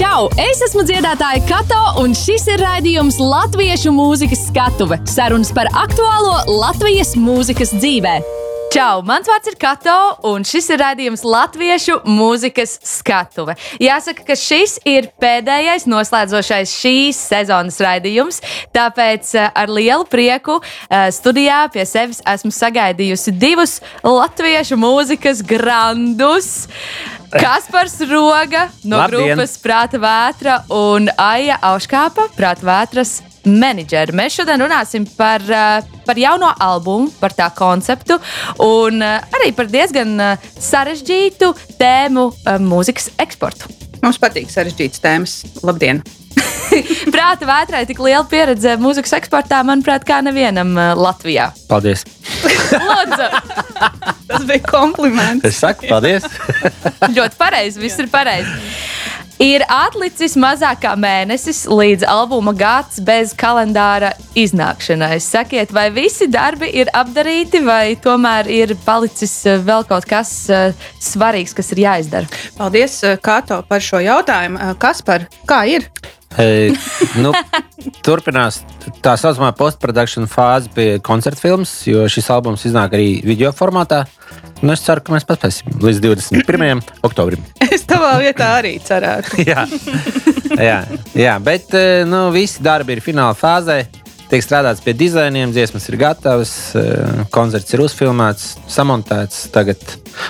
Čau! Es esmu dziedātāja Kato, un šis ir raidījums Latviešu mūzikas skatuve - sarunas par aktuālo Latvijas mūzikas dzīvē. Čau! Mans vārds ir Kato, un šis ir raidījums Latviešu mūzikas skatuve. Jāsaka, ka šis ir pēdējais noslēdzošais šīs sezonas raidījums, tāpēc eh, ar lielu prieku eh, studijā pie sevis esmu sagaidījusi divus latviešu mūzikas grandus. Kaspars Roga no Labdien! grupas Prāta Vētra un Aija Auškāpa, Prāta Vētras menedžeri. Mēs šodien runāsim par, eh, par jauno albumu, par tā konceptu un eh, arī par diezgan eh, sarežģītu tēmu mūzikas eksportu. Mums patīk sarežģītas tēmas. Labdien! Prāta vētrai tik liela pieredze mūzikas eksportā, manuprāt, kā nevienam Latvijā. Paldies. Lūdzu, Tas bija kompliments. Es saku, paldies. ļoti pareizi, viss ir pareizi. Ir atlicis mazāk kā mēnesis līdz albuma gads bez kalendāra iznākšanai. Sakiet, vai visi darbi ir apdarīti, vai tomēr ir palicis eh, vēl kaut kas eh, svarīgs, kas ir jāizdara? Paldies, eh, Kato, par šo jautājumu. Eh, Kaspar, kā ir? E, nu, turpinās tā saucamā postprodukcijas fāze pie koncerta filmas, jo šis albums iznāk arī video formātā. Nu, es ceru, ka mēs paspēsim līdz 21. oktobrim. Es tavā vietā arī cerētu. jā. jā, jā, bet nu, visi darbi ir fināla fāzē. Tiek strādāts pie dizainiem, dziesmas ir gatavas, e, koncerts ir uzfilmēts, samontēts. Tagad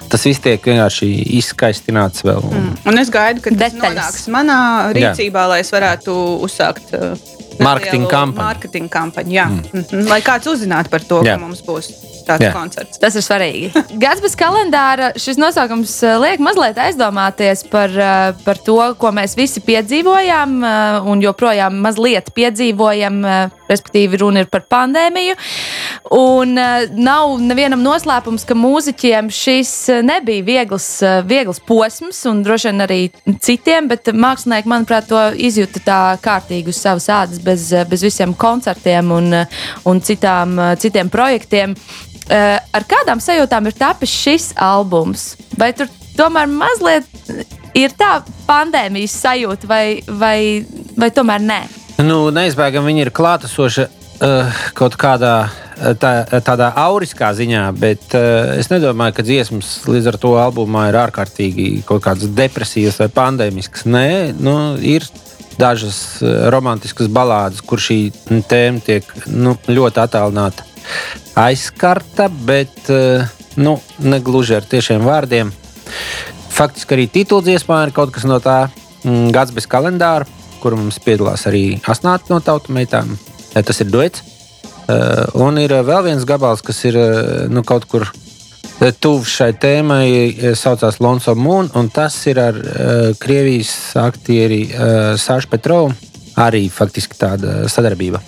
tas viss tiek vienkārši izskaistināts vēl. Mm. Un es gaidu, tas Detaļas. nonāks manā rīcībā, lai es varētu uzsākt Mārketinga. Mārketinga kampaņu jā. Mm. -hmm. Lai kāds uzzinātu par to, Jā. ka mums būs tāds Jā. koncerts. Tas ir svarīgi. Gads bez kalendāra šis nosaukums eh, liek mazliet aizdomāties par, eh, par to, ko mēs visi piedzīvojām eh, un joprojām mazliet piedzīvojam. Respektīvi, runa ir par pandēmiju. Un nav nevienam noslēpums, ka mūziķiem šis nebija viegls, viegls posms, un droši vien arī citiem, bet mākslinieki, manuprāt, to izjūta tā kārtīgi uz savas ādas, bez, bez visiem koncertiem un, un citām, citiem projektiem. Eh, Ar kādām sajūtām ir tapis šis albums? Vai tur tomēr mazliet ir tā pandēmijas sajūta, vai, vai, vai tomēr nē? Nu, neizbēgami viņi ir klātesoši uh, kaut kādā tā, tādā auriskā ziņā, bet uh, es nedomāju, ka dziesmas līdz ar to albumā ir ārkārtīgi kaut kādas depresīvas vai pandēmiskas. Nē, nu, ir dažas romantiskas balādes, kur šī tēma tiek nu, ļoti attālināta, aizskarta, bet uh, nu, ne gluži ar tiešiem vārdiem. Faktiski arī tituldziesmā ir kaut kas no tā mm, gads bez kalendāra, kur mums piedalās arī asnāti no tautu meitām. Eh, Tas ir duets. Uh, un ir uh, vēl viens gabals, kas ir nu, kaut kur tuvs šai tēmai, saucās Lonso Moon, un tas ir ar Krievijas aktieri Sāšu Petrovu. Arī faktiski tāda sadarbība.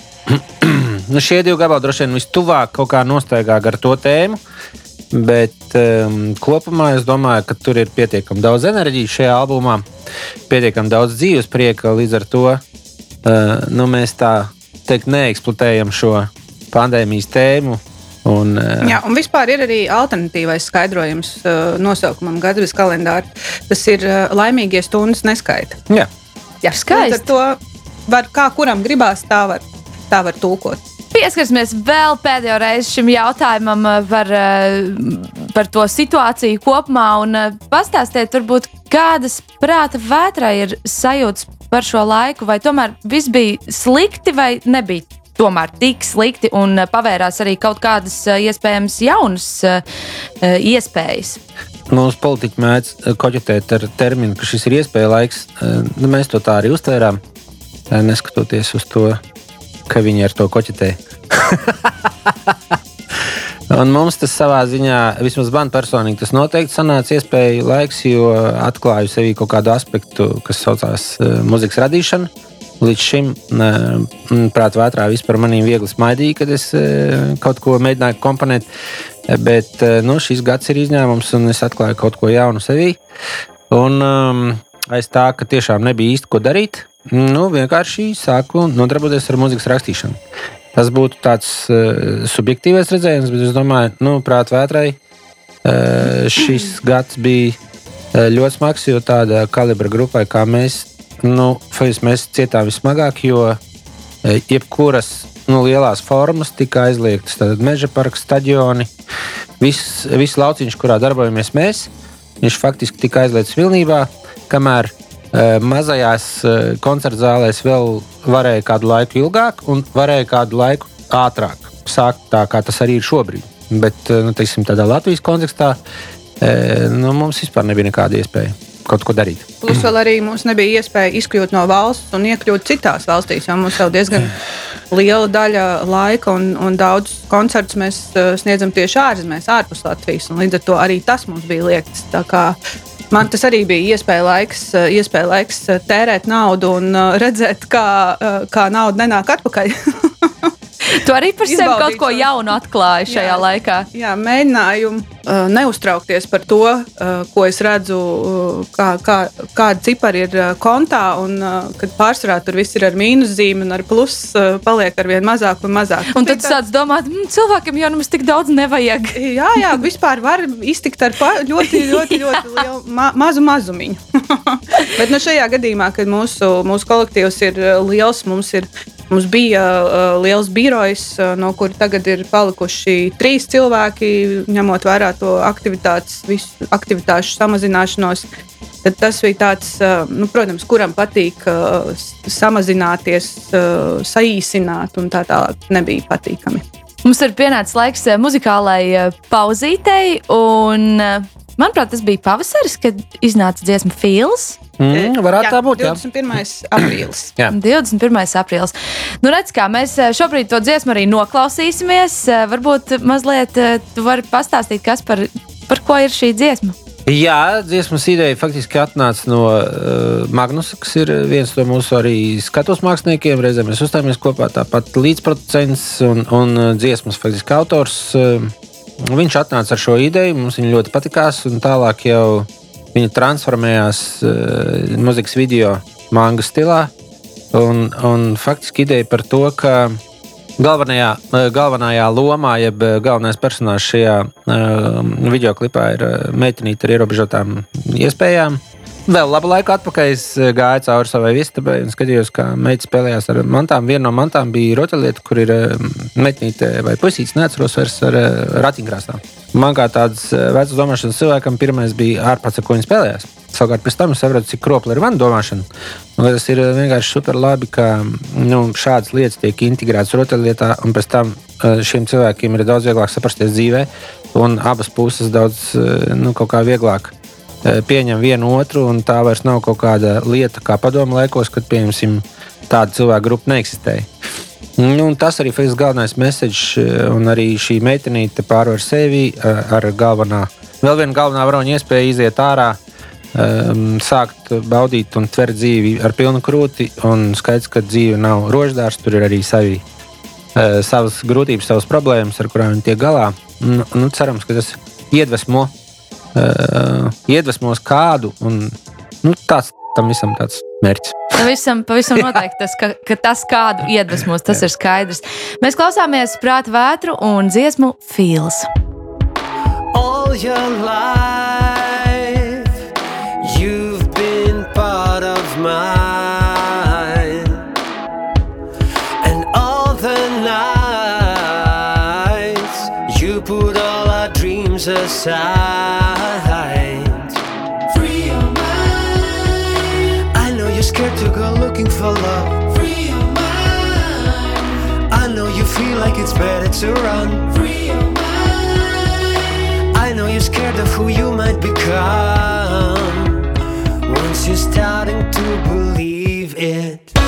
Nu, šie divi gabali droši vien vistuvāk kaut kā nostaigā ar to tēmu. Bet um, kopumā es domāju, ka tur ir pietiekami daudz enerģijas šajā albumā, pietiekami daudz dzīves prieka. Līdz ar to uh, nu, mēs tā teikt neeksploatējam šo pandēmijas tēmu. Un, uh, Jā, un vispār ir arī alternatīvais skaidrojums uh, nosaukumam bez kalendāra. Tas ir uh, laimīgie stundas neskaita. jā. Jā, skaisti. var, kā kuram gribās, tā var, tā var tulkot. Pieskarsimies vēl pēdējo reizi šim jautājumam eh, par, eh, par to situāciju kopumā un eh, pastāstiet, varbūt, kādas prāta vētrā ir sajūtas par šo laiku, vai tomēr viss bija slikti vai nebija. Tomēr tik slikti un pavērās arī kaut kādas iespējams jaunas iespējas. Mums politiķi mēdz koķetēt ar terminu, ka šis ir iespēja laiks. Nu, mēs to tā arī uztvērām, neskatoties uz to, ka viņi ar to koķetē. Un mums tas savā ziņā, vismaz man personīgi, tas noteikti sanāca iespēja laiks, jo atklāju sevī kaut kādu aspektu, kas saucās uh, mūzikas radīšana. Līdz šim, uh, prātā, vētrā vispār manī viegli smaidīja, kad es uh, kaut ko mēģināju komponēt. Bet nu, šis gads ir izņēmums, un es atklāju kaut ko jaunu sevī. Un um, aiz tā, ka tiešām nebija īsti ko darīt, nu, vienkārši sāku nodarboties ar mūzikas rakstīšanu. Tas būtu tāds uh, subjektīvs redzējums, bet es domāju, nu, prātā vētrai uh, šis gads bija uh, ļoti smags, jo tāda kalibra grupai kā mēs nu, mēs cietām vismagāk, jo e, jebkuras nu, lielās formas tika aizliegtas. Tad meža parks, stadioni, viss, viss lauciņš, kurā darbojamies mēs, viņš faktiski tika aizliegts pilnībā, kamēr uh, mazajās uh, koncerta zālēs vēl varēja kādu laiku ilgāk un varēja kādu laiku ātrāk sākt tā, kā tas arī ir šobrīd. Bet, uh, nu, teiksim, tādā Latvijas kontekstā nu, mums vispār nebija nekāda iespēja kaut ko darīt. Plus vēl arī mums nebija iespēja izkļūt no valsts un iekļūt citās valstīs, jo mums jau diezgan liela daļa laika un, un daudz koncertus mēs sniedzam tieši ārzemēs, ārpus Latvijas. Līdz ar to arī tas mums bija liekts. Man tas arī bija iespēja laiks, uh, iespēja laiks uh, tērēt naudu un redzēt, kā, kā nauda nenāk atpakaļ. Tu arī par sevi kaut ko jaunu atklāji šajā jā, laikā. Jā, mēģināju uh, neuztraukties par to, uh, ko es redzu, uh, kā, kā, kāda cipara ir uh, kontā, un uh, kad pārsvarā tur viss ir ar mīnuszīmi un ar plusu uh, paliek ar vien mazāk un mazāk. Un tad tu sāc domāt, mm, cilvēkam jau nemaz tik daudz nevajag. jā, jā, vispār var iztikt ar ļoti, ļoti, ļoti lielu ma mazu mazumiņu. Bet nu, šajā gadījumā, kad mūsu, mūsu kolektīvs ir uh, liels, mums ir Mums bija uh, liels birojs, uh, no kura tagad ir palikuši trīs cilvēki, ņemot vērā to aktivitātes, visu aktivitāšu samazināšanos. Tad tas bija tāds, uh, nu, protams, kuram patīk uh, samazināties, uh, saīsināt, un tā tālāk nebija patīkami. Mums ir pienācis laiks uh, muzikālai uh, pauzītei, un, uh, manuprāt, tas bija pavasaris, kad iznāca dziesma Fils. Mm, varētu jā, tā būt. 21. aprīlis. jā. 21. aprīlis. Nu, redz, kā mēs eh, šobrīd to dziesmu arī noklausīsimies. Eh, varbūt mazliet eh, tu vari pastāstīt, kas par, par ko ir šī dziesma. Jā, dziesmas ideja faktiski atnāca no uh, Magnusa, kas ir viens no mūsu arī skatus māksliniekiem. Reizē mēs uzstājāmies kopā, tāpat līdzproducents un, un dziesmas faktiski autors. Uh, viņš atnāca ar šo ideju, mums viņa ļoti patikās, un tālāk jau Viņa transformējās uh, muzikas video manga stilā. Un, un faktiski ideja par to, ka galvenajā, eh, galvenajā lomā, jeb eh, galvenais personāžs šajā uh, video klipā ir meitenīte ar ierobežotām iespējām. Vēl labu laiku atpakaļ es gāju cauri savai istabai un skatījos, kā meitene spēlējās ar mantām. Viena no mantām bija rotaļlieta, kur ir meitnīte vai puisīts, neatceros vairs ar ratiņkrāsām. Man kā tāds vecs domāšanas cilvēkam, pirmais bija ārpats, ar ko viņi spēlējās. Savukārt pēc tam es sapratu, cik kropla ir mana domāšana. Un tas ir vienkārši super labi, ka nu, šādas lietas tiek integrētas rotaļlietā, un pēc tam šiem cilvēkiem ir daudz vieglāk saprasties dzīvē, un abas puses daudz nu, vieglāk Eh, pieņem vienu otru, un tā vairs nav kaut kāda lieta, kā padomu laikos, kad pieņemsim tāda cilvēku grupa neeksistēja. Nu, tas arī ir galvenais message, eh, un arī šī meitenīte pārvar sevi eh, ar galvenā, vēl vienu galvenā varoņa iespēju iziet ārā, um, sākt baudīt un tvert dzīvi ar pilnu krūti. Skaidrs, ka dzīve nav roždārs, tur ir arī savi, uh, savas grūtības, savas problēmas, ar kurām viņi tiek galā. Nu, nu, cerams, ka tas iedvesmo uh, iedvesmos kādu. Un, nu, tāds tam visam tāds mērķis. Pavisam, pavisam noteikti tas, ka, ka tas kādu iedvesmos, tas ir skaidrs. Mēs klausāmies prāta vētru un dziesmu Fīls. All your life you've been part of mine And all the nights you put all our dreams aside to run. Free your mind. I know you're scared of who you might become. Once you're starting to believe it,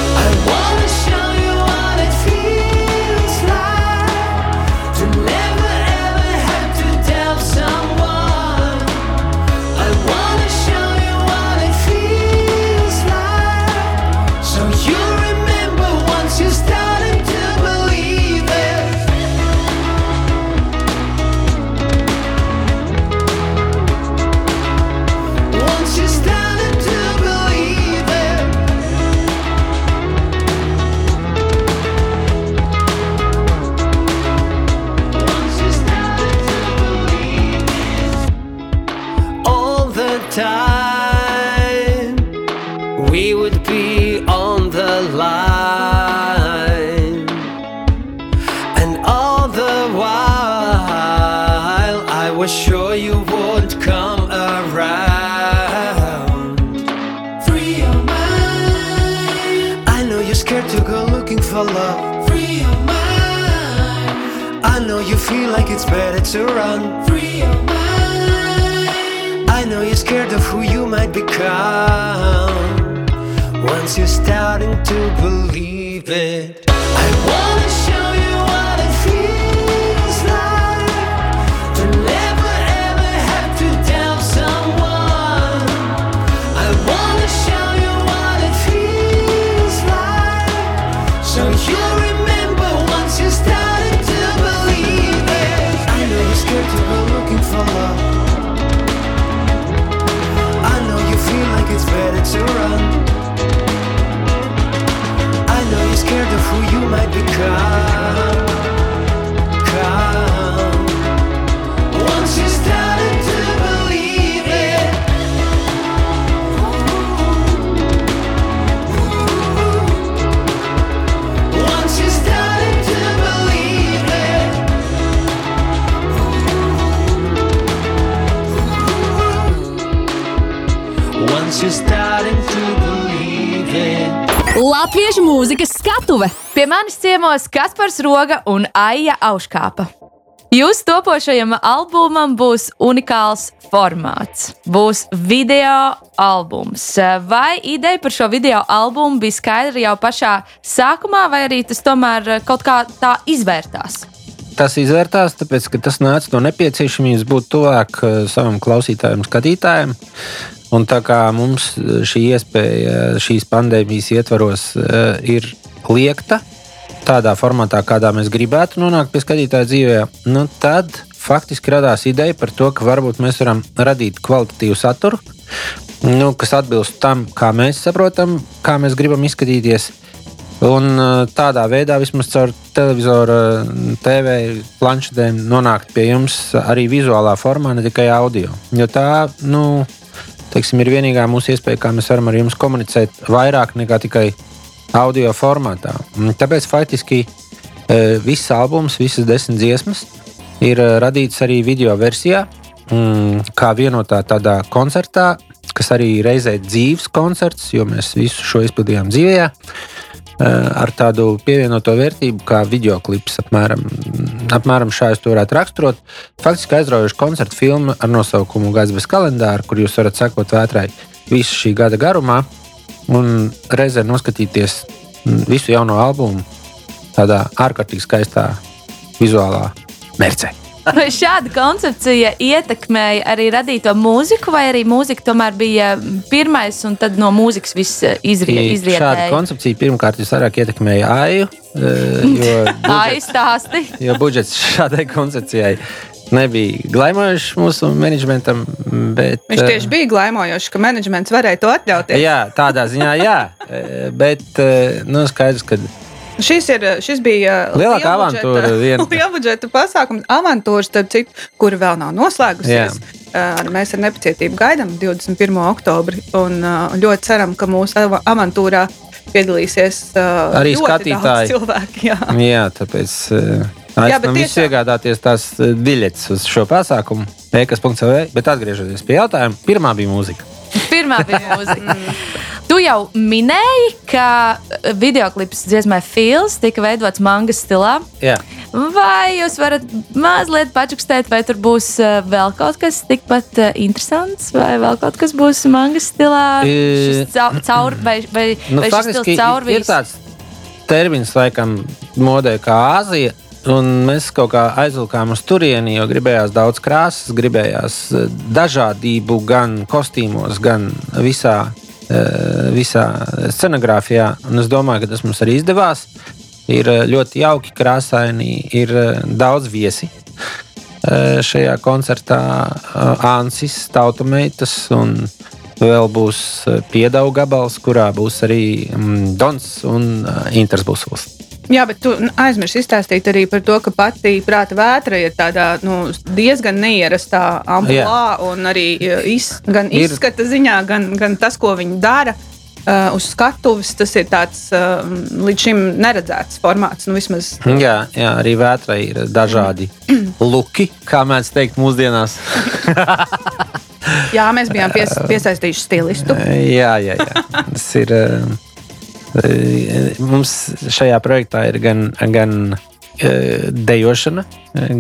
Latviešu mūzikas skatuve! Pie manis ciemos Kaspars Roga un Aija Auškāpa. Jūsu topošajam albumam būs unikāls formāts. Būs video albums. Vai ideja par šo video albumu bija skaidra jau pašā sākumā, vai arī tas tomēr kaut kā tā izvērtās? Tas izvērtās, tāpēc, ka tas nāca no nepieciešamības būt tuvāk eh, savam klausītājam, skatītājam. Un tā kā mums šī iespēja šīs pandēmijas ietvaros eh, ir liekta, tādā formātā, kādā mēs gribētu nonākt pie skatītāja dzīvē, nu tad faktiski radās ideja par to, ka varbūt mēs varam radīt kvalitatīvu saturu, nu, kas atbilst tam, kā mēs saprotam, kā mēs gribam izskatīties. Un uh, tādā veidā, vismaz caur televizoru, TV, planšetēm, nonākt pie jums arī vizuālā formā, ne tikai audio. Jo tā, nu, teiksim, ir vienīgā mūsu iespēja, kā mēs varam ar jums komunicēt vairāk nekā tikai audio formātā. Un Tāpēc faktiski e, viss albums, visas desmit dziesmas ir e, radīts arī video versijā, mm, kā vienotā tādā koncertā, kas arī reizē dzīves koncerts, jo mēs visu šo izpildījām dzīvē. Ar tādu pievienoto vērtību, kā video klips, apmēram, apmēram šādi to varētu raksturot. Faktiski aizraujoša koncerta filma ar nosaukumu Gads bez kalendāra, kur jūs varat sekot vētrai visu šī gada garumā un reizē noskatīties visu jauno albumu tādā ārkārtīgi skaistā vizuālā mērcē. Vai šāda koncepcija ietekmēja arī radīto mūziku, vai arī mūzika tomēr bija pirmais, un tad no mūzikas viss izrie, Šāda izrietēja? koncepcija pirmkārt visvairāk ietekmēja AIU, jo, budžets, Aizstāsti. jo budžets šādai koncepcijai nebija glaimojošs mūsu menedžmentam. Bet, Viņš eh, tieši bija glaimojošs, ka menedžments varēja to atļauties. Jā, tādā ziņā, jā. Bet nu, skaidrs, ka Šis, ir, šis bija Lielākā liela avantūra liela budžeta pasākums, avantūra, starp citu, kura vēl nav noslēgusies. Uh, Mēs ar nepacietību gaidām 21. oktobri un uh, ļoti ceram, ka mūsu ava- avantūrā piedalīsies uh, Arī skatītāji. cilvēki. Jā. Jā, tāpēc uh, Jā, aicinām visus iegādāties tās biļetes uz šo pasākumu, ekas.cl. Bet atgriežoties pie jautājuma, pirmā bija mūzika. Pirmā bija mūzika. Tu jau minēji, ka video klips dziesmai Fils tika veidots mangas stilā. Jā. Vai jūs varat mazliet pačukstēt, vai tur būs eh, vēl kaut kas tikpat eh, interesants, vai vēl kaut kas būs mangas stilā? E, Caur, vai vai, Nu, vai šis stils ir caurvīs? tāds termins, laikam, modē kā Āzija. Un mēs kaut kā aizvilkām uz turieni, jo gribējās daudz krāsas, gribējās eh, dažādību gan kostīmos, gan visā, eh, visā scenogrāfijā. Un es domāju, ka tas mums arī izdevās. Ir eh, ļoti jauki, krāsaini, ir daudz viesi. Šajā koncertā Ansis, Tautameitas un vēl būs piedavu gabals, kurā būs arī mm, Dons un Inters Busls. Jā, bet tu aizmirsti izstāstīt arī par to, ka pati prāta vētra ir tādā nu, diezgan neierastā amplitūdā, un arī uh, iz, gan Ir- izskata ziņā, gan, gan tas, ko viņi dara. uh, uz skatuves tas ir tāds uh, līdz šim neredzēts formāts. Nu, vismaz Jā, jā, arī vētrai ir dažādi luki, kā mēdz teikt, mūsdienās. Jā, mēs bijām pies, piesaistījuši stilistu. jā, jā, jā. Tas ir. eh, Mums šajā projektā ir gan, gan eh, dejošana,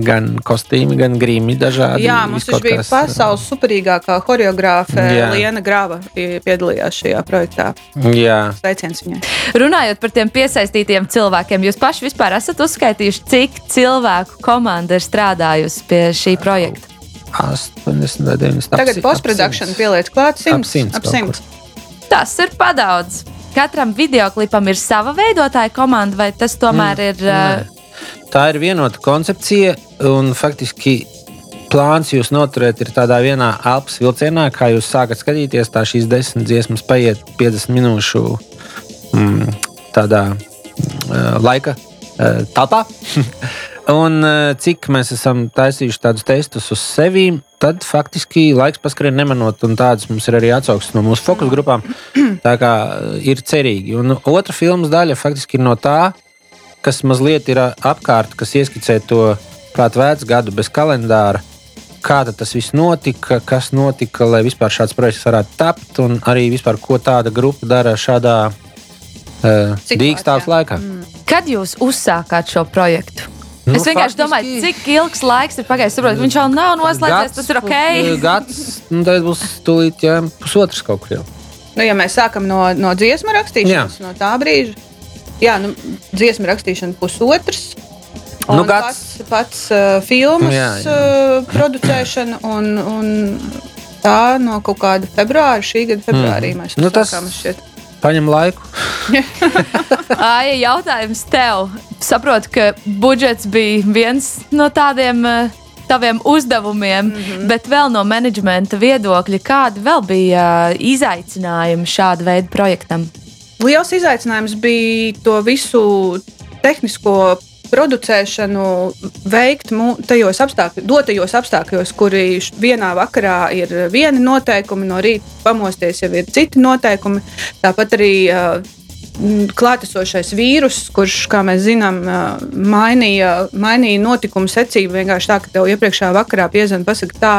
gan kostīmi, gan grīmi dažādi. Jā, mums taču bija pasaules superīgākā choreogrāfe Jā. Liena Grava i- piedalījās šajā projektā. Jā, Sveiciens viņai. Runājot par tiem piesaistītiem cilvēkiem, jūs paši vispār esat uzskaitījuši, cik cilvēku komanda ir strādājusi pie šī projekta? 80 vai 90. Tagad postprodukcija pieliec klāt Ap 100. simts Ap kaut 100. Tas ir padaudz. Katram videoklipam ir sava veidotāja komanda, vai tas tomēr mm, ir. Uh, Tā ir vienota koncepcija, un faktiski plāns jūs noturēt ir tādā vienā elpas vilcienā, kā jūs sākat skatīties. Tā šīs desmit dziesmas paiet 50 minūšu mm, tādā mm, laika eh, telpā. un eh, cik mēs esam taisījuši tādus testus uz sevi, tad faktiski laiks paskrien nemanot, un tādas mums ir arī atsauksmes no mūsu fokus grupām. Tā kā eh, ir cerīgi. Un otra filmas daļa faktiski ir no tā, kas mazliet ir apkārt, kas ieskicē to kādu vecu gadu bez kalendāra. Kā tad tas viss notika, kas notika, lai vispār šāds projekts varētu tapt, un arī vispār, ko tāda grupa dara šādā uh, dīkstāvs laikā. Mm. kad jūs uzsākāt šo projektu? Nu, es vienkārši domāju, cik ilgs laiks ir pagājis. Saprotu, ka viņš vēl nav noslēdzies, tas ir ok. Gads, nu, tad būs stulīt, jā, pusotrs kaut kur jau. Nu, ja mēs sākam no, no dziesmu rakstīšanas, no tā brīža, jā, nu, dziesmu rakstīšana pusotrs. Nu, Un gads. pats, pats uh, filmas Jā, jā, jā. jā. Uh, producēšana un, un tā no kaut kāda februāra, šī gada februārī Mm. mēs Nu, nu, tas- sākām šķiet. Paņem laiku. Ai, jautājums tev. Saprotu, ka budžets bija viens no tādiem uh, taviem uzdevumiem, mm -hmm. bet vēl no menedžmenta viedokļa, kādi vēl bija uh, izaicinājumi šāda veida projektam? Liels izaicinājums bija to visu tehnisko producēšanu veikt tajos apstākļos, dotajos apstākļos, kuri vienā vakarā ir vieni noteikumi, no rīta pamosties jau ir citi noteikumi. Tāpat arī uh, klātesošais vīrus, kurš, kā mēs zinām, uh, mainīja, mainīja notikumu secību. Vienkārši tā, ka tev iepriekšējā vakarā piezvanīja, pasakā, tā,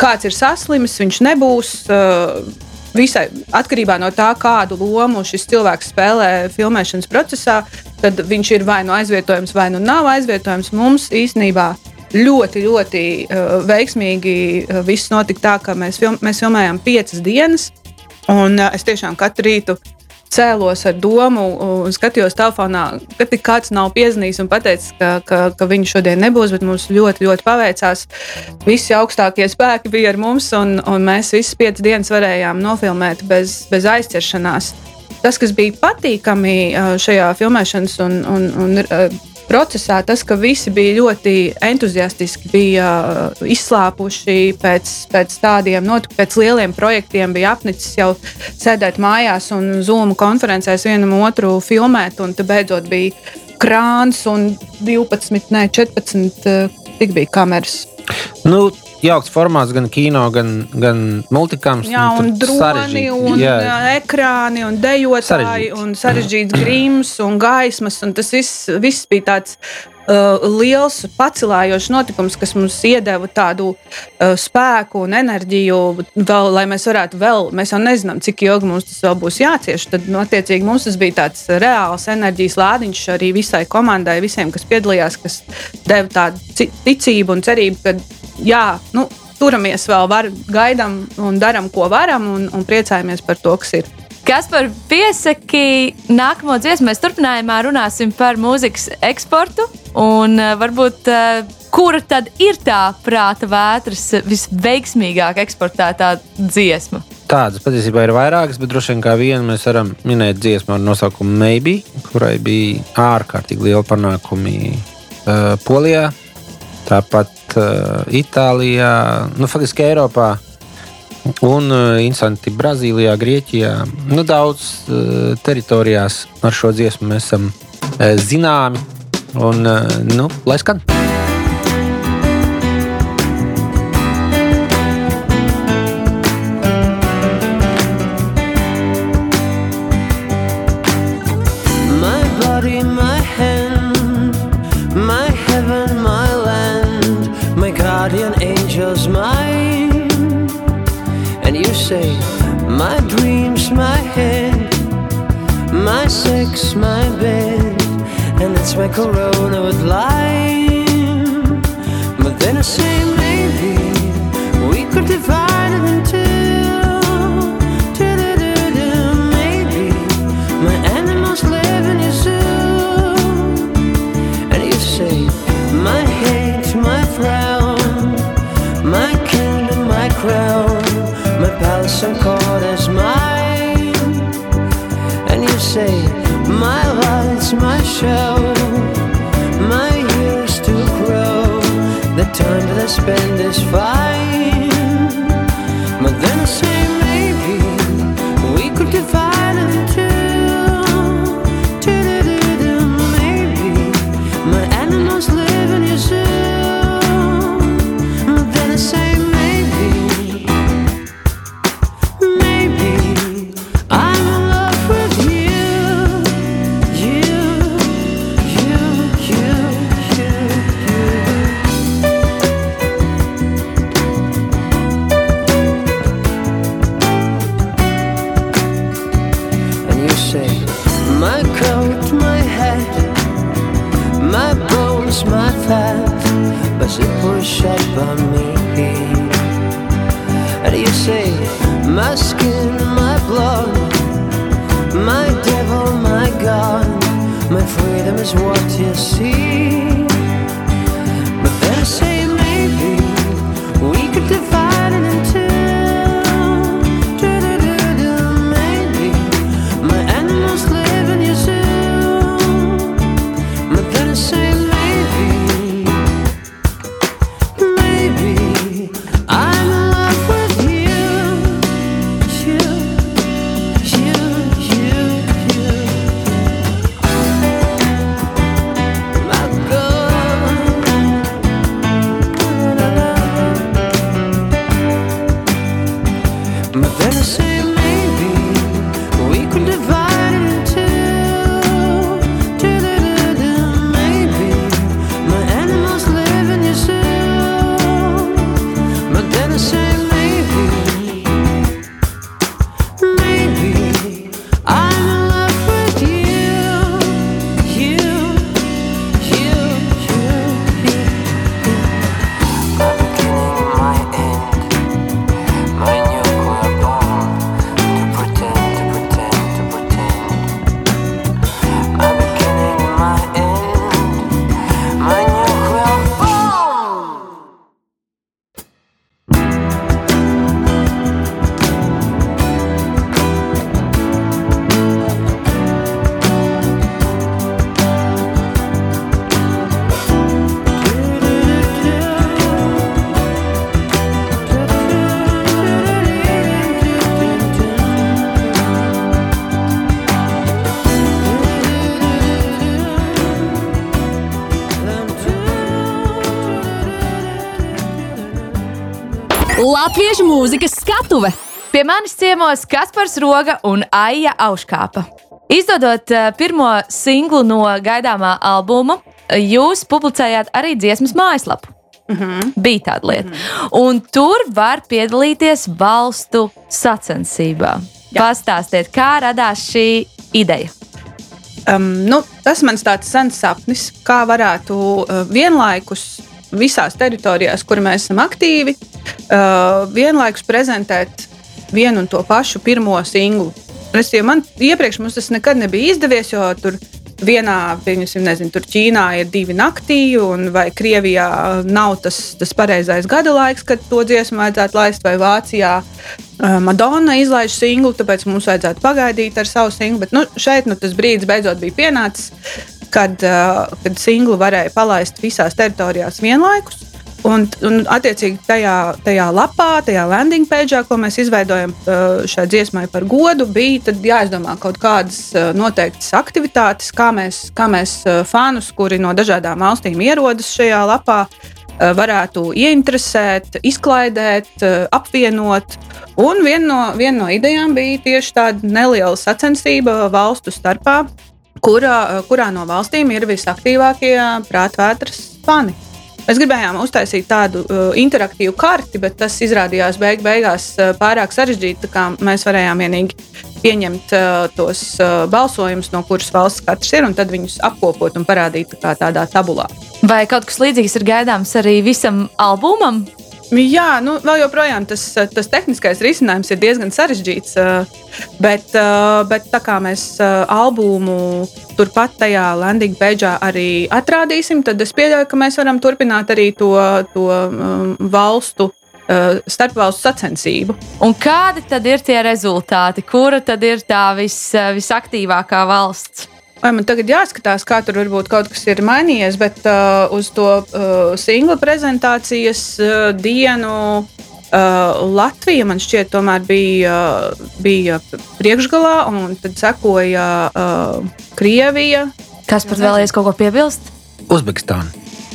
kāds ir saslims, viņš nebūs. Uh, Visai atkarībā no tā, kādu lomu šis cilvēks spēlē filmēšanas procesā, tad viņš ir vai nu aizvietojams, vai nu nav aizvietojams. Mums īstenībā ļoti, ļoti uh, veiksmīgi uh, viss notika tā, ka mēs, film, mēs filmējām piecas dienas. Un uh, es tiešām katru rītu cēlos ar domu, un skatījos telefonā, ka tik kāds nav piezvanījis un pateicis, ka, ka, ka viņš šodien nebūs, bet mums ļoti, ļoti paveicās. Visi augstākie spēki bija ar mums, un, un mēs visas piecas dienas varējām nofilmēt bez, bez aizķeršanās. Tas, kas bija patīkami ā, šajā filmēšanas un, un, un ā, procesā, tas, ka visi bija ļoti entuziastiski, bija ā, izslāpuši pēc, pēc tādiem notikumiem, pēc lieliem projektiem, bija apnicis jau sēdēt mājās un Zoom konferencēs vienam otru filmēt, un tad beidzot bija krāns un 12, ne 14, ā, tik bija kameras. Nu, jauks formāts gan kino, gan, gan multikāms. Jā, un tad droni, un Jā. ekrāni, un dejotāji, Sarežģīts. un sarežģīts grims, un gaismas. Un tas viss, viss bija tāds uh, liels, pacilājošs notikums, kas mums iedeva tādu uh, spēku un enerģiju, vēl, lai mēs varētu vēl, mēs jau nezinām, cik ilgi mums tas vēl būs jācieš. Tad, nu, attiecīgi, mums tas bija tāds reāls enerģijas lādiņš arī visai komandai, visiem, kas piedalījās, kas deva tādu ticību un cerību, ka jā, nu, turamies vēl, var, gaidām un darām, ko varam, un, un priecājamies par to, kas ir. Kas par piesaki nākamo dziesmu? Mēs turpinājumā runāsim par mūzikas eksportu. Un uh, varbūt uh, kura tad ir tā prāta vētras visveiksmīgāk eksportētā dziesma? Tādas patiesībā ir vairākas, bet droši vien kā vienu mēs varam minēt dziesmu ar nosaukumu Maybe, kurai bija ārkārtīgi liela panākumi uh, Polijā, tāpat uh, Itālijā, nu, faktiski Eiropā. Un uh, instanti Brazīlijā, Grieķijā, nu, daudz uh, teritorijās ar šo dziesmu mēs esam uh, zināmi. Un, uh, nu, lai skan! My bed, and it's my corona with lime. But then I say, maybe we could divide spend this fire Latviešu mūzikas skatuve! Pie manis ciemos Kaspars Roga un Aija Auškāpa. Izdodot eh, pirmo singlu no gaidāmā albuma, jūs publicējāt arī dziesmas mājaslapu. Mm -hmm. Bija tāda lieta. Mm -hmm. Un tur var piedalīties valstu sacensībā. Pastāstiet, kā radās šī ideja. Um, nu, tas mans tāds sens sapnis, kā varētu uh, vienlaikus visās teritorijās, kur mēs esam aktīvi, uh, vienlaikus prezentēt vienu un to pašu pirmo singlu. Restīvi, man iepriekš mums tas nekad nebija izdevies, jo tur vienā, pieņemsim, nezinu, tur Ķīnā ir divi naktī, un vai Krievijā nav tas, tas pareizais gada laiks, kad to dziesmu vajadzētu laist, vai Vācijā uh, Madonna izlaiž singlu, tāpēc mums vajadzētu pagaidīt ar savu singlu. Bet nu, šeit nu, tas brīdis beidzot bija pienācis, kad, uh, kad singlu varēja palaist visās teritorijās vienlaikus. Un, un attiecīgi, tajā, tajā lapā, tajā landing page, ko mēs izveidojam uh, šai dziesmai par godu, bija jāizdomā kaut kādas uh, noteiktas aktivitātes, kā mēs, kā mēs uh, fanus, kuri no dažādām valstīm ierodas šajā lapā, varētu ieinteresēt, izklaidēt, apvienot. Un viena no, viena no idejām bija tieši tāda neliela sacensība valstu starpā, kurā, kurā no valstīm ir visaktīvākie prātvētras fani. Mēs gribējām uztaisīt tādu uh, interaktīvu karti, bet tas izrādījās beig beigās uh, pārāk sarežģīti. Mēs varējām vienīgi pieņemt uh, tos uh, balsojumus, no kuras valsts katrs ir, un tad viņus apkopot un parādīt tā kā tādā tabulā. Vai kaut kas līdzīgs ir gaidāms arī visam albumam? Jā, nu, vēl joprojām tas, tas tehniskais risinājums ir diezgan sarežģīts. Bet, bet tā kā mēs albumu turpat tajā landing page arī atrādīsim, tad es pieļauju, ka mēs varam turpināt arī to, to valstu. Starpvalstu sacensību. Un kādi tad ir tie rezultāti? Kura tad ir tā vis, visaktīvākā valsts? Vai man tagad jāskatās, kā tur varbūt kaut kas ir mainījies, bet uh, uz to uh, singla prezentācijas uh, dienu uh, Latvija man šķiet, tomēr bija, uh, bija priekšgalā, un tad sekoja uh, Krievija. Kas pat vēlējies kaut ko piebilst? Uzbekistāna.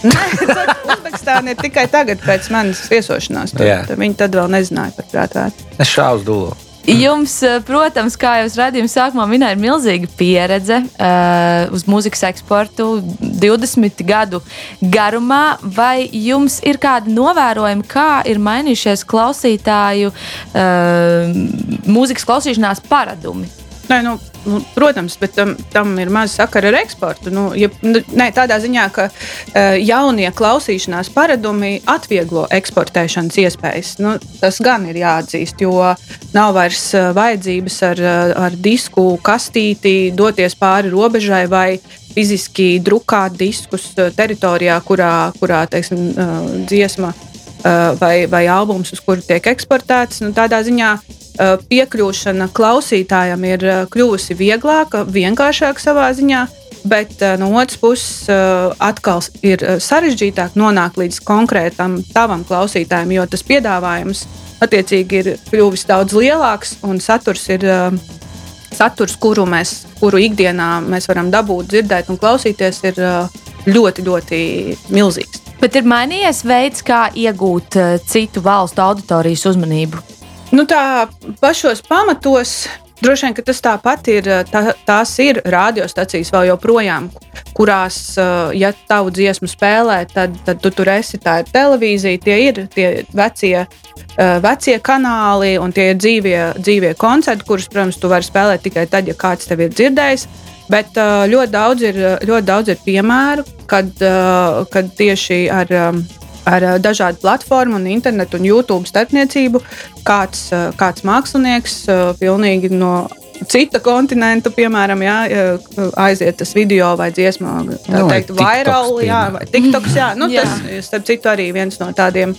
Uzbekistāna ir tikai tagad, pēc manas viesošanās. Jā. Tad, viņi tad vēl nezināja par prātvērtību. Es šāvu uz dūlo. Jums, eh, protams, kā jau redzējuma sākumā minēja, ir milzīga pieredze uh, uz mūzikas eksportu 20 gadu garumā. Vai jums ir kādi novērojumi, kā ir mainījušies klausītāju uh, mūzikas klausīšanās paradumi? Nē, nu, nu, protams, bet tam, tam ir maz sakara ar eksportu. Nu, ja, nu, nē, tādā ziņā, ka uh, jaunie klausīšanās paradumi atvieglo eksportēšanas iespējas. Nu, tas gan ir jāatzīst, jo nav vairs uh, vajadzības ar, uh, ar disku kastīti doties pāri robežai vai fiziski drukāt diskus teritorijā, kurā, kurā teiksim, uh, dziesma vai, vai albums, uz kuru tiek eksportēts. Nu, tādā ziņā piekļūšana klausītājam ir uh, kļuvusi vieglāka, vienkāršāka savā ziņā. Bet uh, no otras puses, atkal ir sarežģītāk nonākt līdz konkrētam tavam klausītājam, jo tas piedāvājums attiecīgi ir kļuvis daudz lielāks un saturs ir. Saturs, kuru mēs, kuru ikdienā mēs varam dabūt, dzirdēt un klausīties, ir ļoti, ļoti milzīgs. Bet ir mainījies veids, kā iegūt citu valstu auditorijas uzmanību. Nu, tā pašos pamatos droši vien tas tāpat ir. Tā, tās ir radiostacijas vēl joprojām, kurās, eh, ja tavu dziesmu spēlē, tad, tad tu tur esi. Tā ir televīzija, tie ir tie vecie, eh, vecie kanāli un tie ir dzīvie, dzīvie koncerti, kurus, protams, tu vari spēlēt tikai tad, ja kāds tev ir dzirdējis. Bet ļoti daudz ir, ļoti daudz ir piemēru, kad, kad tieši ar, ar uh, dažādu platformu, un internetu un YouTube starpniecību kāds, uh, kāds mākslinieks uh, pilnīgi no cita kontinenta, piemēram, jā, uh, aiziet tas video vai dziesma, tā Nu, teikt, piemēram. vai TikToks. Jā, nu, Jā. tas, starp citu, arī viens no tādiem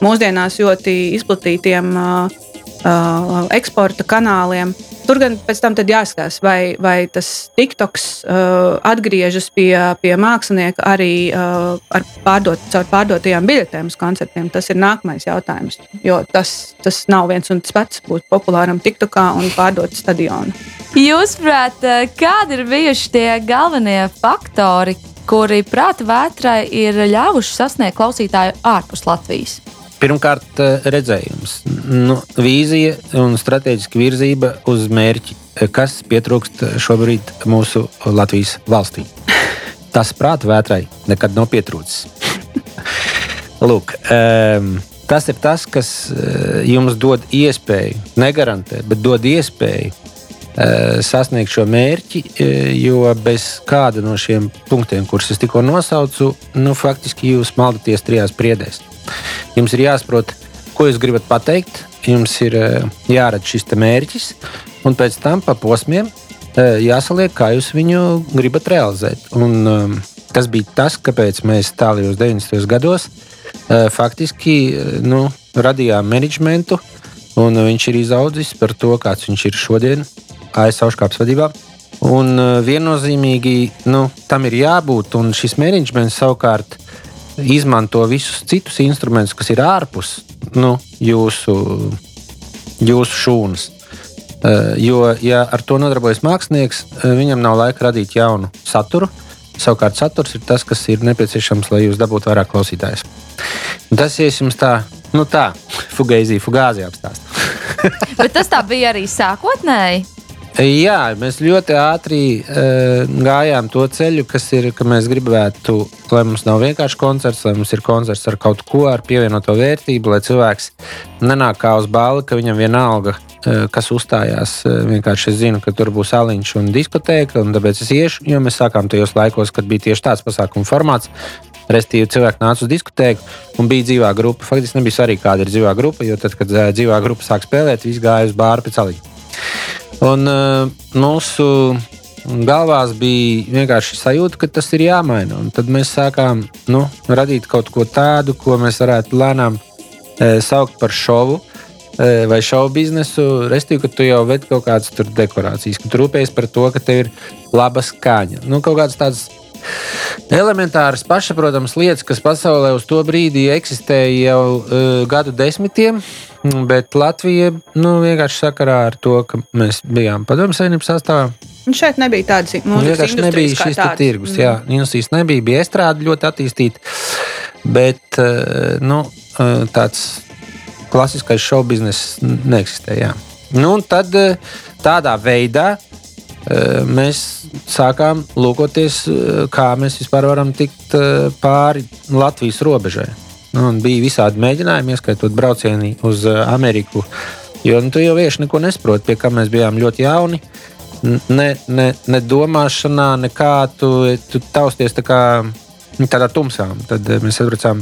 mūsdienās ļoti izplatītiem uh, uh, eksporta kanāliem. Tur gan pēc tam jāskatās, vai, vai tas TikToks uh, atgriežas pie, pie mākslinieka arī uh, ar pārdot, caur pārdotajām biļetēm uz koncertiem. Tas ir nākamais jautājums. Jo tas, tas nav viens un tas pats būt populāram TikTokā un pārdot stadionu. Jūsuprāt, eh, kādi ir bijuši tie galvenie faktori, kuri prāta vētrai ir ļāvuši sasniegt klausītāju ārpus Latvijas? Pirmkārt, eh, redzējums, nu, vīzija un strateģiska virzība uz mērķi, eh, kas pietrūkst šobrīd mūsu Latvijas valstī. Tas prāta vētrai nekad nav pietrūcis. Lūk, um, tas ir tas, kas eh, jums dod iespēju, negarantē, bet dod iespēju sasniegt šo mērķi, jo bez kāda no šiem punktiem, kurus es tikko nosaucu, nu, faktiski jūs maldaties trijās priedēs. Jums ir jāsaprot, ko jūs gribat pateikt, jums ir eh, jāredz šis mērķis, un pēc tam pa posmiem eh, jāsaliek, kā jūs viņu gribat realizēt. Un, um, tas bija tas, kāpēc mēs tālākajos 90. gados eh, faktiski nu, radījām menedžmentu, un viņš ir izaudzis par to, kāds viņš ir šodien ASV auškāpes vadībā. Un viennozīmīgi nu, tam ir jābūt, un šis menedžments savukārt izmanto visus citus instrumentus, kas ir ārpus nu, jūsu, jūsu šūnas. Uh, jo, ja ar to nodarbojas mākslinieks, uh, viņam nav laika radīt jaunu saturu. Savukārt, saturs ir tas, kas ir nepieciešams, lai jūs dabūtu vairāk klausītājus. Tas ir jums tā, nu tā, fugaizī, fugāzi apstāst. Bet tas tā bija arī sākotnēji. Jā, mēs ļoti ātri uh, gājām to ceļu, kas ir, ka mēs gribētu, lai mums nav vienkārši koncerts, lai mums ir koncerts ar kaut ko, ar pievienoto vērtību, lai cilvēks nenāk kā uz balli, ka viņam vienalga, uh, kas uzstājās. Uh, vienkārši es zinu, ka tur būs aliņš un diskotēka, un tāpēc es iešu, jo mēs sākām tajos laikos, kad bija tieši tāds pasākuma formāts. Restīvi cilvēki nāca uz diskotēku un bija dzīvā grupa. Faktiski nebija svarīgi, kāda ir dzīvā grupa, jo tad, kad uh, dzīvā grupa sāk spēlēt, visi gāja uz bāru pēc aliņa. Un uh, mūsu galvās bija vienkārši sajūta, ka tas ir jāmaina. Un tad mēs sākām nu, radīt kaut ko tādu, ko mēs varētu lēnām e, saukt par šovu. e, Vai šovu biznesu, respektīvi, ka tu jau vedi kaut kādas dekorācijas, ka tu rūpējies par to, ka tev ir laba skaņa. Nu, kaut kādas tādas elementāras, pašsaprotamas lietas, kas pasaulē uz to brīdi eksistēja jau uh, gadu desmitiem. Bet Latvija nu, vienkārši sakarā ar to, ka mēs bijām padomju savienības sastāvā. Un šeit nebija tādas Nu, mūzikas Vienkārši nebija šis tirgus. Jā, Industries nebija, bija estrāde ļoti attīstīta. Bet eh, nu, eh, tāds klasiskais šovu bizness neeksistēja. Nu, tad eh, tādā veidā mēs sākām lūkoties, kā mēs vispār varam tikt pāri Latvijas robežai. Nu, un bija visādi mēģinājumi, ieskaitot braucieni uz Ameriku. Jo nu, tu jau vienkārši neko nesaproti, pie kā mēs bijām ļoti jauni. Ne, ne, ne domāšanā, nekā tu, tu tausties tā kā, nu, tādā tumsā. Tad eh, mēs atbraucām